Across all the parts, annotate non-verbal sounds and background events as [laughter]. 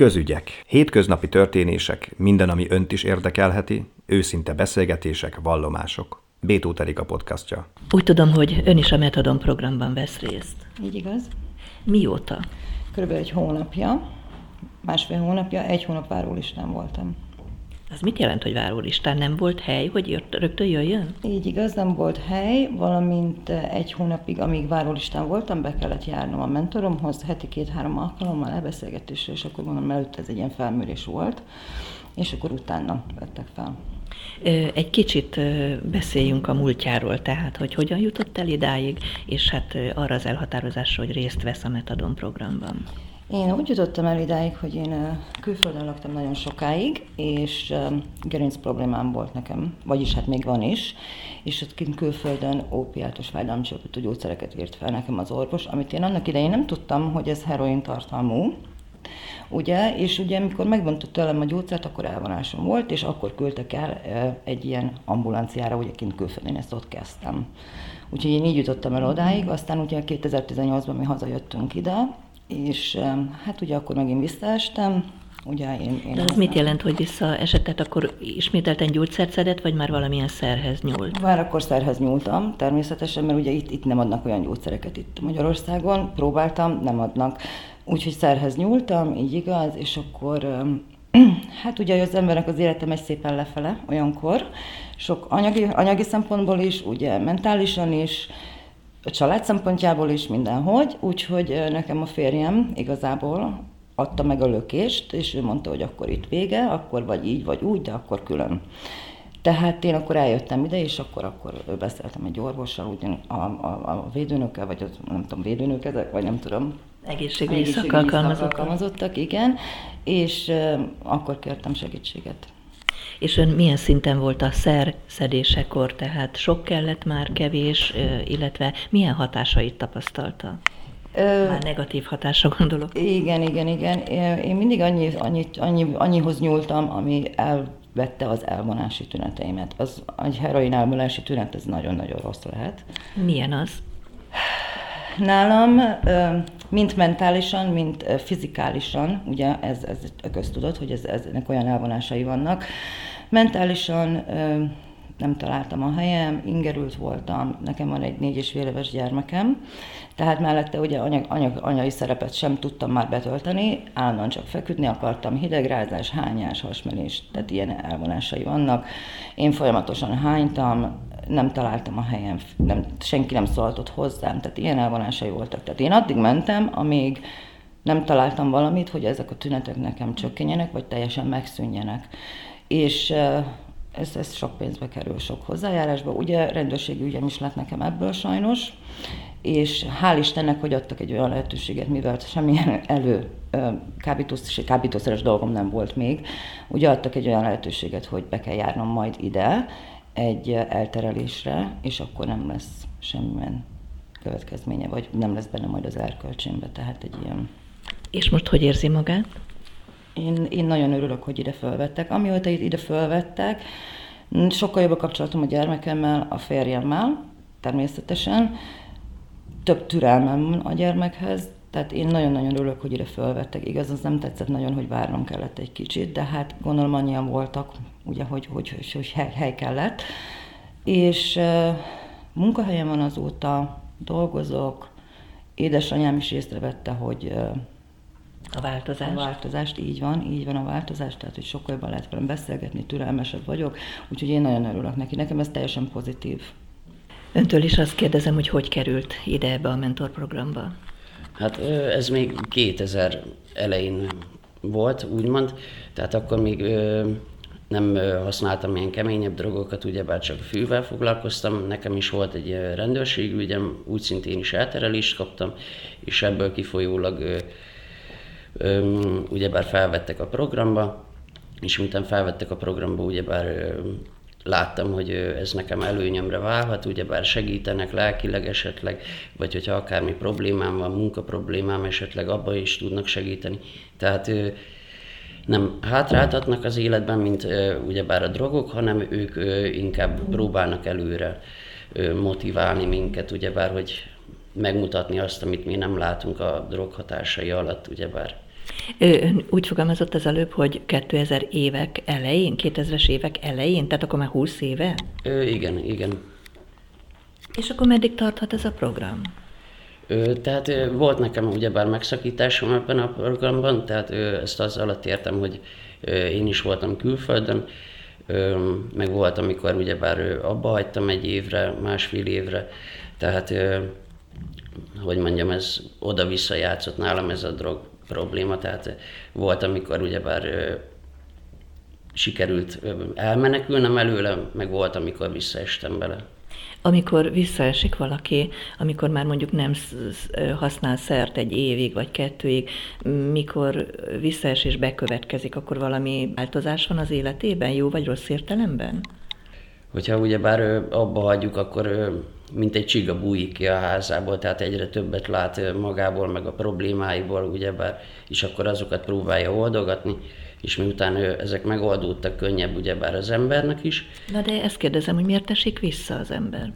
Közügyek. Hétköznapi történések, minden, ami önt is érdekelheti, őszinte beszélgetések, vallomások. Bétó a podcastja. Úgy tudom, hogy ön is a Metadon programban vesz részt. Így igaz. Mióta? Körülbelül egy hónapja, másfél hónapja, egy hónap várólistán voltam. Az mit jelent, hogy várólistán nem volt hely, hogy jött, rögtön jöjjön? Így igaz, nem volt hely, valamint egy hónapig, amíg várólistán voltam, be kellett járnom a mentoromhoz, heti két-három alkalommal elbeszélgetésre, és akkor mondom, előtte ez egy ilyen felmérés volt, és akkor utána vettek fel. Egy kicsit beszéljünk a múltjáról, tehát, hogy hogyan jutott el idáig, és hát arra az elhatározásra, hogy részt vesz a Metadon programban. Én úgy jutottam el idáig, hogy én külföldön laktam nagyon sokáig, és gerinc problémám volt nekem, vagyis hát még van is, és ott kint külföldön ópiátos fájdalomcsillapító gyógyszereket írt fel nekem az orvos, amit én annak idején nem tudtam, hogy ez heroin tartalmú, ugye, és ugye amikor megvontott tőlem a gyógyszert, akkor elvonásom volt, és akkor küldtek el egy ilyen ambulanciára, ugye kint külföldön, ezt ott kezdtem. Úgyhogy én így jutottam el odáig, aztán ugye 2018-ban mi hazajöttünk ide, és hát ugye akkor megint visszaestem, Ugye én, én De az mit jelent, hogy visszaesett? Tehát akkor ismételten gyógyszert szedett, vagy már valamilyen szerhez nyúlt? Már akkor szerhez nyúltam, természetesen, mert ugye itt, itt nem adnak olyan gyógyszereket itt Magyarországon. Próbáltam, nem adnak. Úgyhogy szerhez nyúltam, így igaz, és akkor [clears throat] hát ugye az embernek az élete megy szépen lefele olyankor, sok anyagi, anyagi szempontból is, ugye mentálisan is, a család szempontjából is mindenhogy, úgyhogy nekem a férjem igazából adta meg a lökést, és ő mondta, hogy akkor itt vége, akkor vagy így, vagy úgy, de akkor külön. Tehát én akkor eljöttem ide, és akkor, akkor beszéltem egy orvossal, ugyan a, a, a védőnökkel, vagy az, nem tudom, védőnök ezek, vagy nem tudom. Egészségügyi szakalkalmazottak. alkalmazottak, igen, és uh, akkor kértem segítséget. És ön milyen szinten volt a szer szedésekor, tehát sok kellett már, kevés, illetve milyen hatásait tapasztalta? Már negatív hatásra gondolok. Igen, igen, igen. Én mindig annyi, annyi, annyi, annyihoz nyúltam, ami elvette az elvonási tüneteimet. Az, egy heroin elvonási tünet, ez nagyon-nagyon rossz lehet. Milyen az? Nálam mint mentálisan, mint fizikálisan, ugye ez, ez köztudott, hogy ez, ez, ennek olyan elvonásai vannak. Mentálisan nem találtam a helyem, ingerült voltam, nekem van egy négy és fél éves gyermekem, tehát mellette ugye anyag, anyag, anyai szerepet sem tudtam már betölteni, állandóan csak feküdni akartam, hidegrázás, hányás, hasmenés, tehát ilyen elvonásai vannak. Én folyamatosan hánytam, nem találtam a helyem, nem, senki nem szóltott hozzám, tehát ilyen elvonásai voltak. Tehát én addig mentem, amíg nem találtam valamit, hogy ezek a tünetek nekem csökkenjenek, vagy teljesen megszűnjenek. És ez, ez sok pénzbe kerül, sok hozzájárásba. Ugye rendőrségi ügyem is lett nekem ebből sajnos, és hál' Istennek, hogy adtak egy olyan lehetőséget, mivel semmilyen elő kábítósz, kábítószeres dolgom nem volt még, ugye adtak egy olyan lehetőséget, hogy be kell járnom majd ide egy elterelésre, és akkor nem lesz semmilyen következménye, vagy nem lesz benne majd az erkölcsémbe, tehát egy ilyen... És most hogy érzi magát? Én, én nagyon örülök, hogy ide fölvettek. Amióta ide fölvettek, sokkal jobb a kapcsolatom a gyermekemmel, a férjemmel, természetesen. Több türelmem a gyermekhez, tehát én nagyon-nagyon örülök, hogy ide fölvettek. Igaz, az nem tetszett nagyon, hogy várnom kellett egy kicsit, de hát gondolom annyian voltak, ugye, hogy, hogy, hogy, hogy hely, hely kellett. És munkahelyem van azóta, dolgozok, édesanyám is észrevette, hogy a változást. A változást, így van, így van a változás, tehát hogy sokkal jobban lehet velem beszélgetni, türelmesebb vagyok, úgyhogy én nagyon örülök neki. Nekem ez teljesen pozitív. Öntől is azt kérdezem, hogy hogy került ide ebbe a mentorprogramba? Hát ez még 2000 elején volt, úgymond, tehát akkor még nem használtam ilyen keményebb drogokat, ugyebár csak fűvel foglalkoztam. Nekem is volt egy rendőrségügyem, úgy szintén is elterelést kaptam, és ebből kifolyólag ugyebár felvettek a programba, és miután felvettek a programba, ugyebár láttam, hogy ez nekem előnyömre válhat, ugyebár segítenek lelkileg esetleg, vagy hogyha akármi problémám van, munka problémám esetleg, abba is tudnak segíteni. Tehát nem hátráltatnak az életben, mint ugyebár a drogok, hanem ők inkább próbálnak előre motiválni minket, ugyebár, hogy megmutatni azt, amit mi nem látunk a drog hatásai alatt, ugyebár. Ön úgy fogalmazott az előbb, hogy 2000 évek elején, 2000-es évek elején, tehát akkor már 20 éve? Ö, igen, igen. És akkor meddig tarthat ez a program? Ö, tehát ö, volt nekem ugyebár megszakításom ebben a programban, tehát ö, ezt az alatt értem, hogy ö, én is voltam külföldön, ö, meg volt, amikor ugyebár ö, abba hagytam egy évre, másfél évre, tehát ö, hogy mondjam, ez oda-vissza játszott nálam ez a drog probléma, tehát volt, amikor ugyebár sikerült elmenekülnem előle, meg volt, amikor visszaestem bele. Amikor visszaesik valaki, amikor már mondjuk nem használ szert egy évig vagy kettőig, mikor visszaesés bekövetkezik, akkor valami változás van az életében, jó vagy rossz értelemben? Hogyha ugyebár abba hagyjuk, akkor mint egy csiga bújik ki a házából, tehát egyre többet lát magából, meg a problémáiból, ugyebár, és akkor azokat próbálja oldogatni és miután ő, ezek megoldódtak, könnyebb ugyebár az embernek is. Na de ezt kérdezem, hogy miért esik vissza az ember?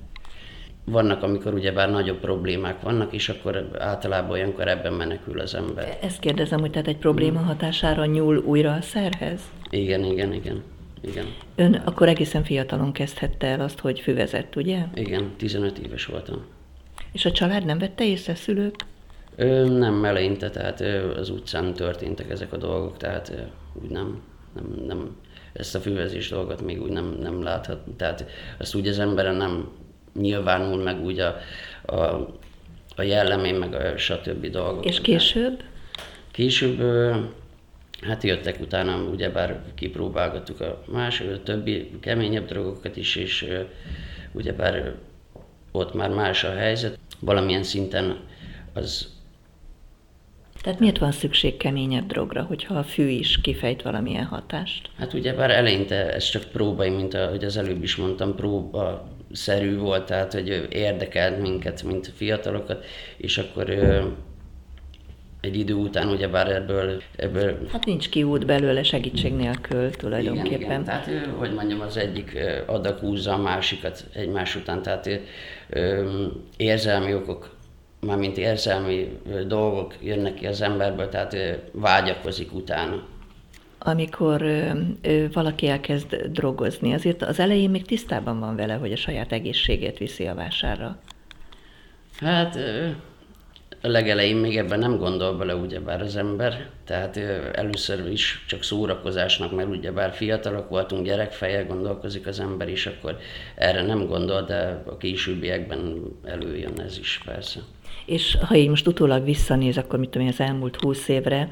Vannak, amikor ugyebár nagyobb problémák vannak, és akkor általában olyankor ebben menekül az ember. Ezt kérdezem, hogy tehát egy probléma hatására nyúl újra a szerhez? Igen, igen, igen. Igen. Ön akkor egészen fiatalon kezdhette el azt, hogy füvezett, ugye? Igen, 15 éves voltam. És a család nem vette észre, szülők? Ö, nem eleinte, tehát ö, az utcán történtek ezek a dolgok, tehát ö, úgy nem, nem, nem, ezt a füvezés dolgot még úgy nem, nem láthat. Tehát azt úgy az emberen nem nyilvánul meg úgy a, a, a jellemén, meg a stb. dolgok. És később? Később, hát jöttek utána, ugyebár kipróbálgattuk a más, a többi keményebb drogokat is, és ugyebár ott már más a helyzet. Valamilyen szinten az tehát miért van szükség keményebb drogra, hogyha a fű is kifejt valamilyen hatást? Hát ugye bár eleinte ez csak próbai, mint ahogy az előbb is mondtam, próba szerű volt, tehát hogy érdekelt minket, mint fiatalokat, és akkor egy idő után ugyebár ebből, ebből... Hát nincs kiút belőle segítség nélkül tulajdonképpen. Igen, igen. Tehát, hogy mondjam, az egyik adag húzza a másikat egymás után, tehát érzelmi okok mármint érzelmi dolgok jönnek ki az emberből, tehát vágyakozik utána. Amikor ö, ö, valaki elkezd drogozni, azért az elején még tisztában van vele, hogy a saját egészségét viszi a vásárra. Hát legelején még ebben nem gondol bele ugyebár az ember, tehát először is csak szórakozásnak, mert ugyebár fiatalok voltunk, gyerekfejjel gondolkozik az ember is, akkor erre nem gondol, de a későbbiekben előjön ez is persze. És ha így most utólag visszanéz, akkor mit tudom én, az elmúlt húsz évre,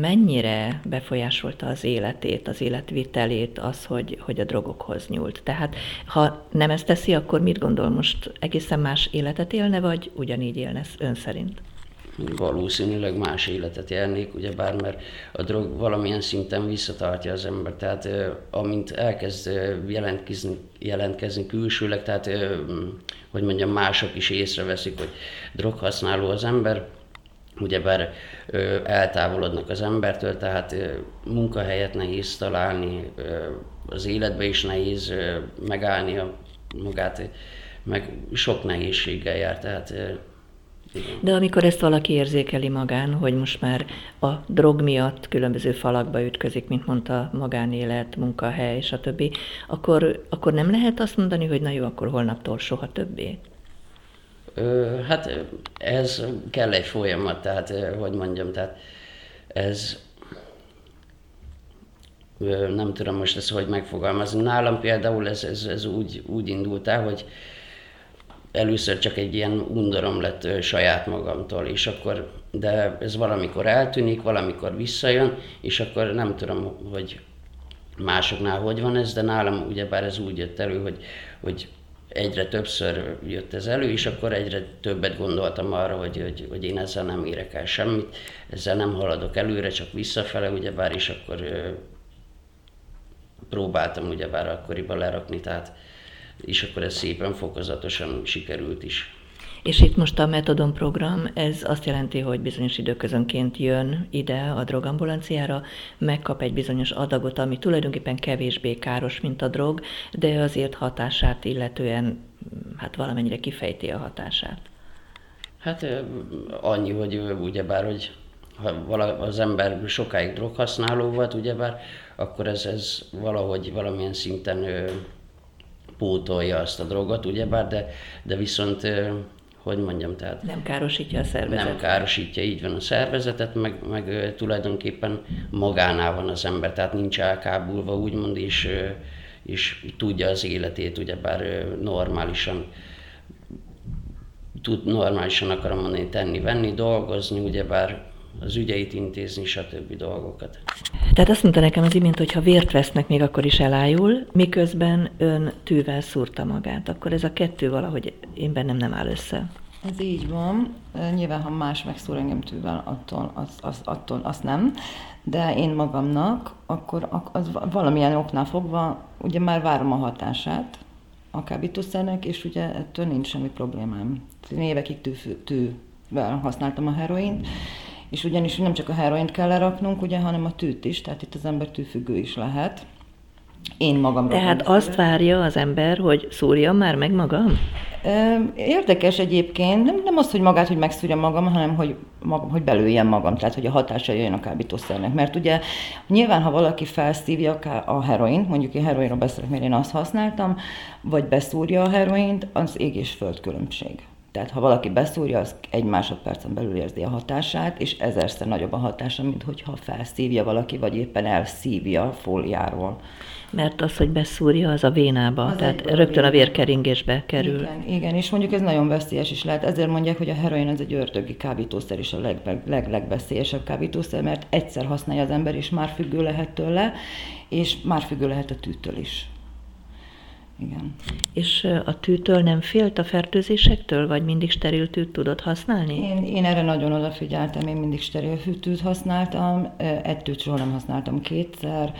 mennyire befolyásolta az életét, az életvitelét az, hogy, hogy a drogokhoz nyúlt? Tehát ha nem ezt teszi, akkor mit gondol most? Egészen más életet élne, vagy ugyanígy élne ön szerint? Valószínűleg más életet élnék, ugyebár mert a drog valamilyen szinten visszatartja az ember, tehát amint elkezd jelentkezni, jelentkezni külsőleg, tehát hogy mondjam, mások is észreveszik, hogy droghasználó az ember, ugyebár eltávolodnak az embertől, tehát munkahelyet nehéz találni, az életbe is nehéz megállni a magát, meg sok nehézséggel jár, tehát de amikor ezt valaki érzékeli magán, hogy most már a drog miatt különböző falakba ütközik, mint mondta, magánélet, munkahely, stb., akkor, akkor nem lehet azt mondani, hogy na jó, akkor holnaptól soha többé? Hát ez kell egy folyamat, tehát hogy mondjam, tehát ez nem tudom most ezt hogy megfogalmazni. Nálam például ez, ez, ez úgy, úgy indult el, hogy először csak egy ilyen undorom lett saját magamtól, és akkor, de ez valamikor eltűnik, valamikor visszajön, és akkor nem tudom, hogy másoknál hogy van ez, de nálam ugyebár ez úgy jött elő, hogy, hogy egyre többször jött ez elő, és akkor egyre többet gondoltam arra, hogy, hogy, hogy én ezzel nem érek el semmit, ezzel nem haladok előre, csak visszafele, ugyebár, és akkor ö, próbáltam ugyebár akkoriban lerakni, tehát és akkor ez szépen fokozatosan sikerült is. És itt most a Metodon program, ez azt jelenti, hogy bizonyos időközönként jön ide a drogambulanciára, megkap egy bizonyos adagot, ami tulajdonképpen kevésbé káros, mint a drog, de azért hatását illetően hát valamennyire kifejti a hatását. Hát annyi, hogy ugyebár, hogy ha vala, az ember sokáig droghasználó volt, ugyebár, akkor ez, ez valahogy valamilyen szinten pótolja azt a drogot, ugyebár, de, de viszont hogy mondjam, tehát... Nem károsítja a szervezetet. Nem károsítja, így van a szervezetet, meg, meg tulajdonképpen magánál van az ember, tehát nincs elkábulva, úgymond, és, és tudja az életét, ugyebár normálisan tud normálisan akarom mondani, tenni, venni, dolgozni, ugyebár az ügyeit intézni, stb. dolgokat. Tehát azt mondta nekem az imént, hogy ha vért vesznek, még akkor is elájul, miközben ön tűvel szúrta magát. Akkor ez a kettő valahogy én bennem nem áll össze. Ez így van. Nyilván, ha más megszúr engem tűvel, attól, az, az, attól azt nem. De én magamnak, akkor az valamilyen oknál fogva, ugye már várom a hatását a kábítószernek, és ugye ettől nincs semmi problémám. Én évekig tű, tűvel használtam a heroint, és ugyanis nem csak a heroint kell leraknunk, ugye, hanem a tűt is, tehát itt az ember tűfüggő is lehet. Én magam. Tehát azt várja az ember, hogy szúrjam már meg magam? Érdekes egyébként, nem, nem az, hogy magát, hogy megszúrja magam, hanem hogy, magam, hogy belőjem magam, tehát hogy a hatása jön a kábítószernek. Mert ugye nyilván, ha valaki felszívja a heroint, mondjuk én heroinról beszélek, mert én azt használtam, vagy beszúrja a heroint, az ég és föld különbség. Tehát ha valaki beszúrja, az egy másodpercen belül érzi a hatását, és ezerszer nagyobb a hatása, mint hogyha felszívja valaki, vagy éppen elszívja fóliáról. Mert az, hogy beszúrja, az a vénába, az tehát rögtön a vérkeringésbe kerül. Igen, igen, és mondjuk ez nagyon veszélyes is lehet. Ezért mondják, hogy a heroin az egy ördögi kábítószer és a leg, leg, legveszélyesebb kábítószer, mert egyszer használja az ember, és már függő lehet tőle, és már függő lehet a tűtől is. Igen. És a tűtől nem félt a fertőzésektől, vagy mindig steril tűt tudott használni? Én, én erre nagyon odafigyeltem, én mindig steril tűt használtam, egy tűt soha nem használtam kétszer,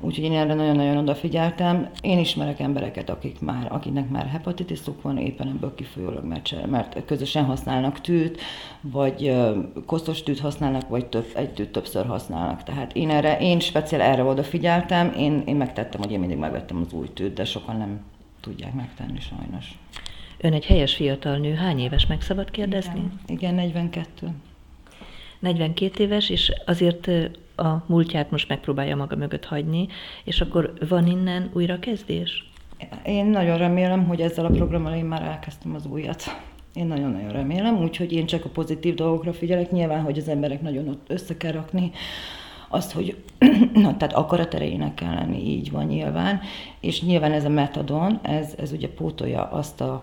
úgyhogy én erre nagyon-nagyon odafigyeltem. Én ismerek embereket, akik már, akiknek már hepatitisuk van, éppen ebből kifolyólag, mert, mert közösen használnak tűt, vagy koszos tűt használnak, vagy több, egy tűt többször használnak. Tehát én erre, én speciál erre odafigyeltem, én, én megtettem, hogy én mindig megvettem az új tűt, de sokan nem tudják megtenni sajnos. Ön egy helyes fiatal nő, hány éves meg szabad kérdezni? Igen, igen 42. 42 éves, és azért a múltját most megpróbálja maga mögött hagyni, és akkor van innen újra kezdés? Én nagyon remélem, hogy ezzel a programmal én már elkezdtem az újat. Én nagyon-nagyon remélem, úgyhogy én csak a pozitív dolgokra figyelek. Nyilván, hogy az emberek nagyon ott össze kell rakni azt, hogy [clears throat] na, tehát akarat erejének kell lenni, így van nyilván, és nyilván ez a metadon, ez, ez ugye pótolja azt a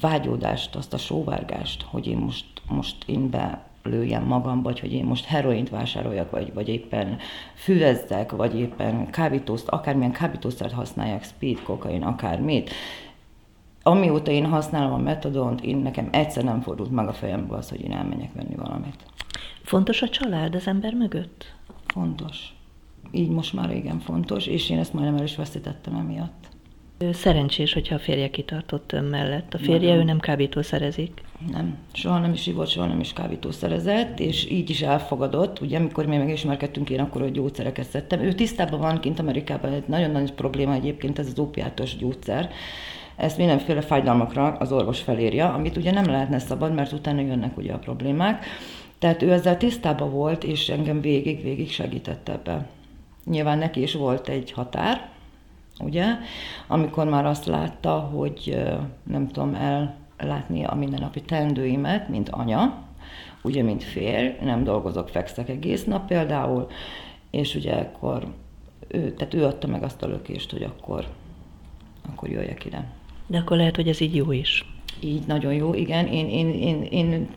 vágyódást, azt a sóvárgást, hogy én most, most én be lőjem magam, vagy hogy én most heroint vásároljak, vagy, vagy éppen füvezzek, vagy éppen kábítószt, akármilyen kábítószert használják, speed, kokain, akármit. Amióta én használom a metadont, én nekem egyszer nem fordult meg a fejembe az, hogy én elmenjek venni valamit. Fontos a család az ember mögött? Fontos. Így most már régen fontos, és én ezt majdnem el is veszítettem emiatt. Szerencsés, hogyha a férje kitartott ön mellett. A férje, nem. ő nem kábítószerezik? Nem, soha nem is ivott, soha nem is kábítószerezett, és így is elfogadott. Ugye, amikor mi megismerkedtünk, én akkor a gyógyszereket szedtem. Ő tisztában van kint Amerikában, egy nagyon nagy probléma egyébként ez az opiátos gyógyszer. Ezt mindenféle fájdalmakra az orvos felírja, amit ugye nem lehetne szabad, mert utána jönnek ugye a problémák. Tehát ő ezzel tisztában volt, és engem végig-végig segített ebbe. Nyilván neki is volt egy határ, ugye, amikor már azt látta, hogy nem tudom ellátni a mindennapi teendőimet, mint anya, ugye, mint férj, nem dolgozok, fekszek egész nap például, és ugye akkor ő, tehát ő adta meg azt a lökést, hogy akkor, akkor jöjjek ide. De akkor lehet, hogy ez így jó is. Így nagyon jó, igen. Én, én, én, én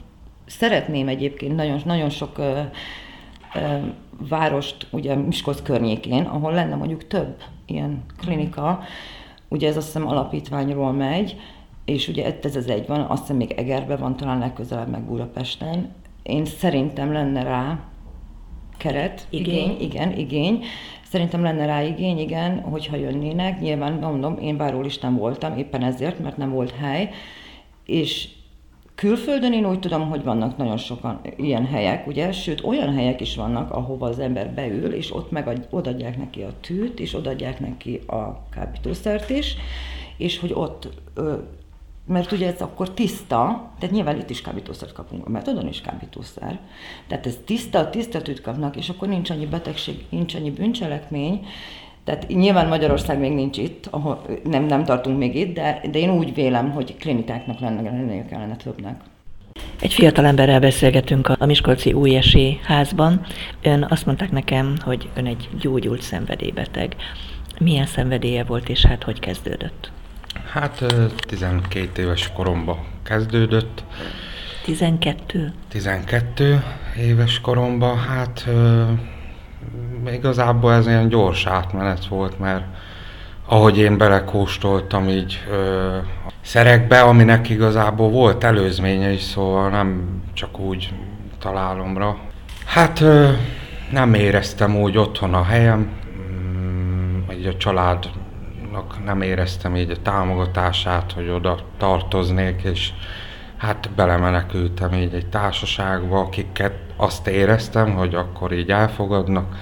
szeretném egyébként nagyon, nagyon sok ö, ö, várost, ugye Miskolc környékén, ahol lenne mondjuk több ilyen klinika, ugye ez azt hiszem alapítványról megy, és ugye ez az egy van, azt hiszem még Egerben van, talán legközelebb meg Budapesten. Én szerintem lenne rá keret, igény, igény igen, igény. Szerintem lenne rá igény, igen, hogyha jönnének. Nyilván, mondom, én bárólisten voltam, éppen ezért, mert nem volt hely, és Külföldön én úgy tudom, hogy vannak nagyon sokan ilyen helyek, ugye, sőt olyan helyek is vannak, ahova az ember beül, és ott meg odadják neki a tűt, és odadják neki a kábítószert is, és hogy ott mert ugye ez akkor tiszta, tehát nyilván itt is kábítószert kapunk, a metodon is kábítószer, tehát ez tiszta, tiszta tűt kapnak, és akkor nincs annyi betegség, nincs annyi bűncselekmény, tehát nyilván Magyarország még nincs itt, ahol nem, nem tartunk még itt, de, de én úgy vélem, hogy klinikáknak lenne, lennie kellene többnek. Egy fiatal emberrel beszélgetünk a Miskolci újesi házban. Ön azt mondták nekem, hogy ön egy gyógyult szenvedélybeteg. Milyen szenvedélye volt, és hát hogy kezdődött? Hát 12 éves koromban kezdődött. 12? 12 éves koromban, hát igazából ez ilyen gyors átmenet volt, mert ahogy én belekóstoltam így ö, szerekbe, aminek igazából volt előzménye is, szóval nem csak úgy találomra. Hát ö, nem éreztem úgy otthon a helyem, mm, így a családnak nem éreztem így a támogatását, hogy oda tartoznék, és hát belemenekültem így egy társaságba, akiket azt éreztem, hogy akkor így elfogadnak,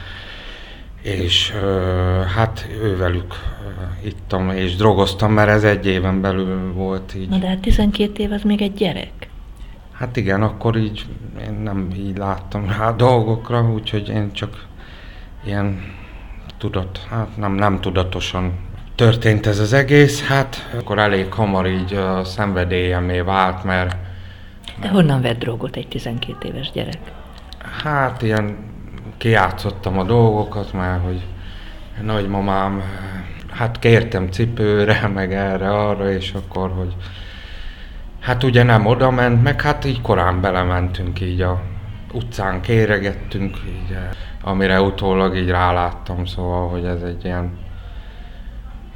és hát ővelük ittam és drogoztam, mert ez egy éven belül volt így. Na de hát 12 év az még egy gyerek. Hát igen, akkor így én nem így láttam rá dolgokra, úgyhogy én csak ilyen tudat, hát nem, nem tudatosan történt ez az egész, hát akkor elég hamar így a szenvedélyemé vált, mert... De honnan vett drogot egy 12 éves gyerek? Hát ilyen kijátszottam a dolgokat, mert hogy nagymamám, hát kértem cipőre, [laughs] meg erre, arra, és akkor, hogy hát ugye nem oda ment, meg hát így korán belementünk így a utcán kéregettünk, így, amire utólag így ráláttam, szóval, hogy ez egy ilyen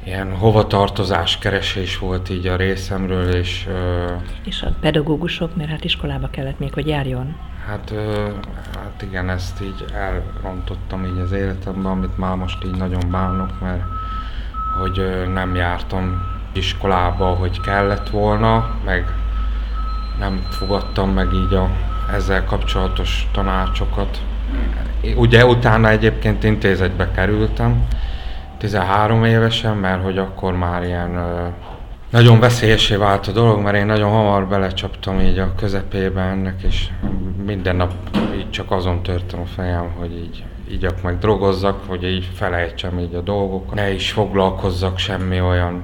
ilyen hovatartozás keresés volt így a részemről, és... És a pedagógusok, mert hát iskolába kellett még, hogy járjon? Hát, hát igen, ezt így elrontottam így az életemben, amit már most így nagyon bánok, mert hogy nem jártam iskolába, hogy kellett volna, meg nem fogadtam meg így a ezzel kapcsolatos tanácsokat. Ugye utána egyébként intézetbe kerültem, 13 évesen, mert hogy akkor már ilyen nagyon veszélyesé vált a dolog, mert én nagyon hamar belecsaptam így a közepébe ennek, és minden nap így csak azon törtem a fejem, hogy így igyak meg drogozzak, hogy így felejtsem így a dolgokat, ne is foglalkozzak semmi olyan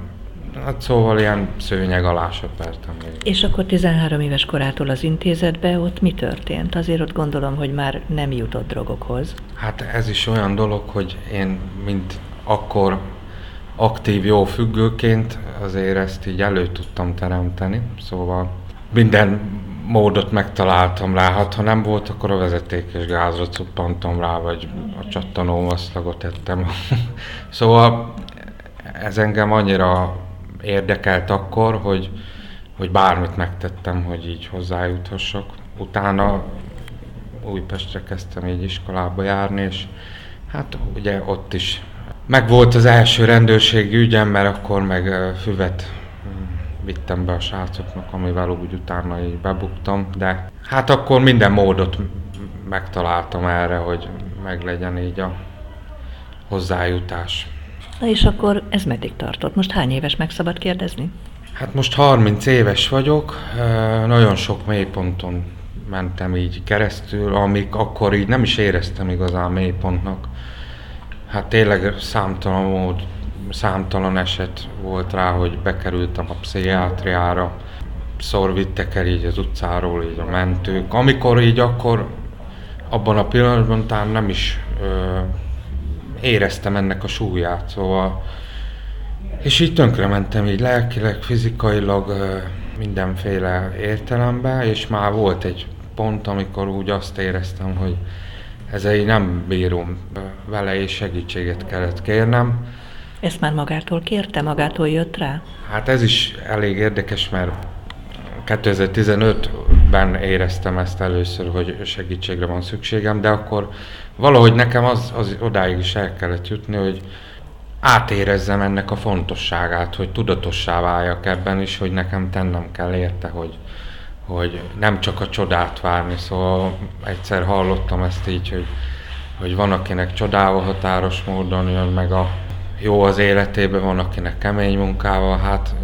Hát szóval ilyen szőnyeg alá söpertem. És akkor 13 éves korától az intézetbe ott mi történt? Azért ott gondolom, hogy már nem jutott drogokhoz. Hát ez is olyan dolog, hogy én, mint akkor aktív jó függőként azért ezt így elő tudtam teremteni, szóval minden módot megtaláltam rá, hát ha nem volt, akkor a vezetékes gázra cuppantam rá, vagy a csattanómaszlagot ettem. [laughs] szóval ez engem annyira érdekelt akkor, hogy, hogy bármit megtettem, hogy így hozzájuthassak. Utána Újpestre kezdtem így iskolába járni, és hát ugye ott is meg volt az első rendőrségi ügyem, mert akkor meg füvet vittem be a srácoknak, amivel úgy utána így bebuktam, de hát akkor minden módot megtaláltam erre, hogy meglegyen így a hozzájutás. Na és akkor ez meddig tartott? Most hány éves meg szabad kérdezni? Hát most 30 éves vagyok, nagyon sok mélyponton mentem így keresztül, amik akkor így nem is éreztem igazán mélypontnak. Hát tényleg számtalan mód, számtalan eset volt rá, hogy bekerültem a pszichiátriára. Szor vittek el így az utcáról így a mentők. Amikor így akkor, abban a pillanatban talán nem is ö, éreztem ennek a súlyát, szóval és így mentem így lelkileg, fizikailag, mindenféle értelemben, és már volt egy pont, amikor úgy azt éreztem, hogy ezzel nem bírom vele, és segítséget kellett kérnem. Ezt már magától kérte, magától jött rá? Hát ez is elég érdekes, mert 2015-ben éreztem ezt először, hogy segítségre van szükségem, de akkor valahogy nekem az, az odáig is el kellett jutni, hogy átérezzem ennek a fontosságát, hogy tudatossá váljak ebben is, hogy nekem tennem kell érte, hogy, hogy nem csak a csodát várni, szóval egyszer hallottam ezt így, hogy, hogy van, akinek csodával határos módon jön meg a jó az életében, van akinek kemény munkával, hát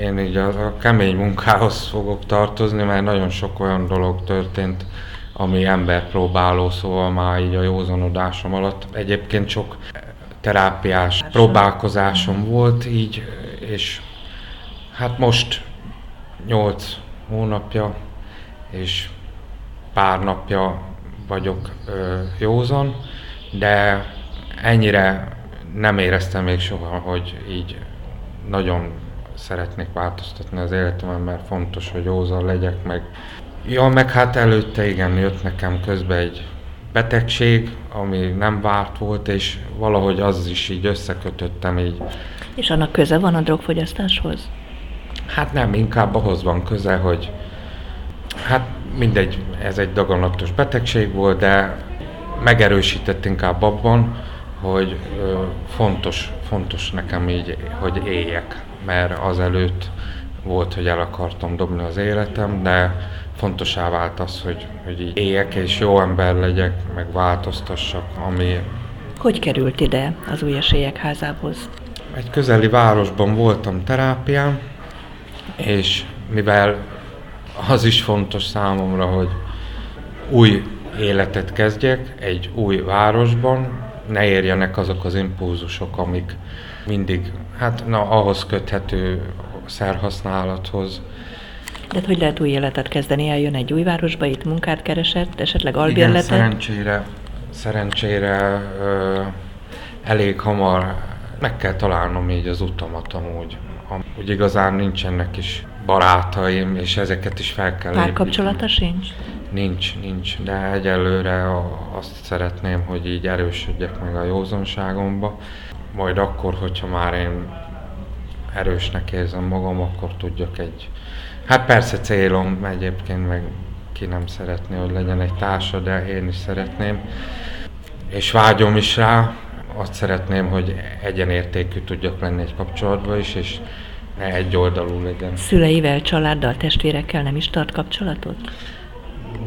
én így a, a kemény munkához fogok tartozni, mert nagyon sok olyan dolog történt, ami ember próbáló, szóval már így a józanodásom alatt. Egyébként sok terápiás próbálkozásom volt így, és hát most 8 hónapja és pár napja vagyok ö, józan, de ennyire nem éreztem még soha, hogy így nagyon szeretnék változtatni az életemen, mert fontos, hogy józan legyek, meg Ja, meg hát előtte igen, jött nekem közben egy betegség, ami nem várt volt, és valahogy az is így összekötöttem így. És annak köze van a drogfogyasztáshoz? Hát nem, inkább ahhoz van köze, hogy hát mindegy, ez egy daganatos betegség volt, de megerősített inkább abban, hogy ö, fontos, fontos nekem így, hogy éljek, mert azelőtt volt, hogy el akartam dobni az életem, de fontosá vált az, hogy, hogy így éljek és jó ember legyek, meg változtassak, ami... Hogy került ide az új esélyek házához? Egy közeli városban voltam terápián, és mivel az is fontos számomra, hogy új életet kezdjek egy új városban, ne érjenek azok az impulzusok, amik mindig, hát na, ahhoz köthető szerhasználathoz, de hogy lehet új életet kezdeni? Eljön egy új városba, itt munkát keresett, esetleg albérletet? Igen, szerencsére, szerencsére ö, elég hamar meg kell találnom így az utamat amúgy. Úgy igazán nincsenek is barátaim, és ezeket is fel kell Párkapcsolata sincs? Nincs, nincs, de egyelőre azt szeretném, hogy így erősödjek meg a józanságomba. Majd akkor, hogyha már én erősnek érzem magam, akkor tudjak egy Hát persze célom egyébként, meg ki nem szeretné, hogy legyen egy társa, de én is szeretném. És vágyom is rá, azt szeretném, hogy egyenértékű tudjak lenni egy kapcsolatban is, és ne egy oldalú legyen. Szüleivel, családdal, testvérekkel nem is tart kapcsolatot?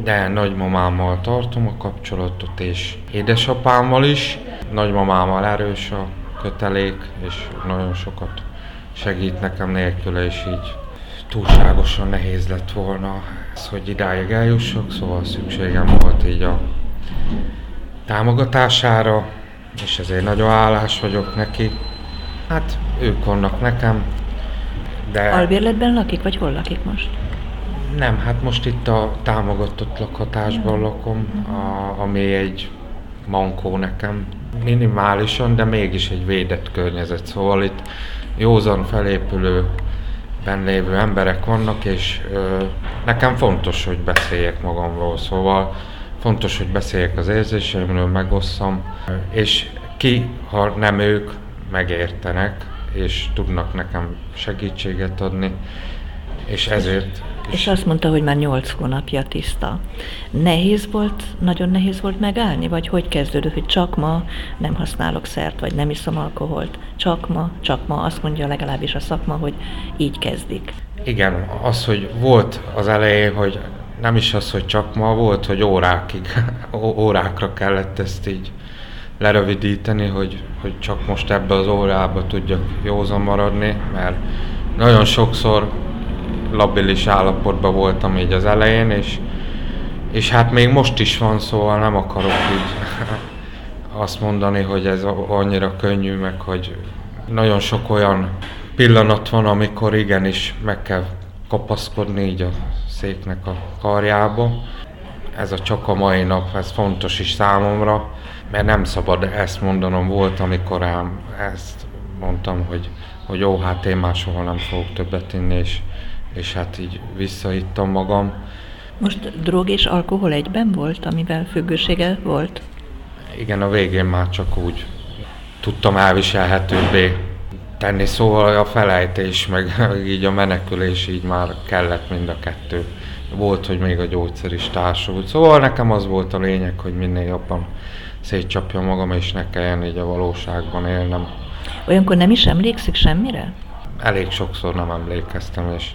De nagymamámmal tartom a kapcsolatot, és édesapámmal is. Nagymamámmal erős a kötelék, és nagyon sokat segít nekem nélküle, és így túlságosan nehéz lett volna ez, hogy idáig eljussak, szóval szükségem volt így a támogatására, és ezért nagyon állás vagyok neki. Hát ők vannak nekem, de... Albérletben lakik, vagy hol lakik most? Nem, hát most itt a támogatott lakhatásban lakom, a, ami egy mankó nekem. Minimálisan, de mégis egy védett környezet, szóval itt józan felépülő lévő emberek vannak, és ö, nekem fontos, hogy beszéljek magamról, szóval fontos, hogy beszéljek az érzéseimről, megosszam, és ki, ha nem ők, megértenek, és tudnak nekem segítséget adni, és ezért és azt mondta, hogy már nyolc hónapja tiszta. Nehéz volt, nagyon nehéz volt megállni, vagy hogy kezdődött, hogy csak ma nem használok szert, vagy nem iszom alkoholt. Csak ma, csak ma, azt mondja legalábbis a szakma, hogy így kezdik. Igen, az, hogy volt az elején, hogy nem is az, hogy csak ma, volt, hogy órákig, [laughs] órákra kellett ezt így lerövidíteni, hogy, hogy csak most ebbe az órába tudjak józan maradni, mert nagyon sokszor labilis állapotban voltam így az elején, és, és hát még most is van, szóval nem akarok így azt mondani, hogy ez annyira könnyű, meg hogy nagyon sok olyan pillanat van, amikor igenis meg kell kapaszkodni így a széknek a karjába. Ez a csak a mai nap, ez fontos is számomra, mert nem szabad ezt mondanom. Volt, amikor ám ezt mondtam, hogy, hogy jó, hát én már soha nem fogok többet inni, és és hát így visszaittam magam. Most drog és alkohol egyben volt, amivel függősége volt? Igen, a végén már csak úgy tudtam elviselhetőbbé tenni, szóval a felejtés, meg, meg [laughs] így a menekülés így már kellett mind a kettő. Volt, hogy még a gyógyszer is társult. Szóval nekem az volt a lényeg, hogy minél jobban szétcsapja magam, és ne kelljen így a valóságban élnem. Olyankor nem is emlékszik semmire? Elég sokszor nem emlékeztem, és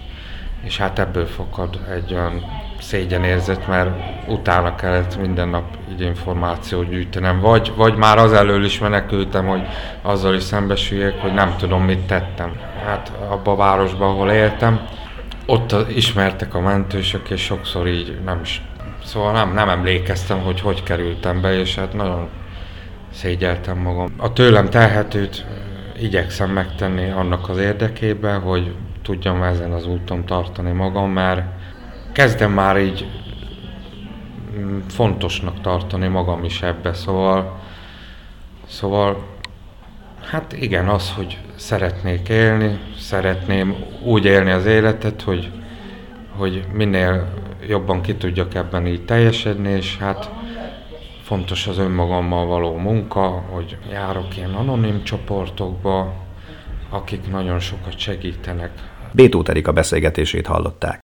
és hát ebből fakad egy olyan szégyenérzet, mert utána kellett minden nap így információt gyűjtenem, vagy, vagy már az elől is menekültem, hogy azzal is szembesüljek, hogy nem tudom, mit tettem. Hát abba a városban, ahol éltem, ott ismertek a mentősök, és sokszor így nem is, szóval nem, nem emlékeztem, hogy hogy kerültem be, és hát nagyon szégyeltem magam. A tőlem telhetőt igyekszem megtenni annak az érdekében, hogy tudjam ezen az úton tartani magam, mert kezdem már így mm, fontosnak tartani magam is ebbe, szóval, szóval hát igen, az, hogy szeretnék élni, szeretném úgy élni az életet, hogy, hogy minél jobban ki tudjak ebben így teljesedni, és hát fontos az önmagammal való munka, hogy járok ilyen anonim csoportokba, akik nagyon sokat segítenek. Bétó Erika beszélgetését hallották.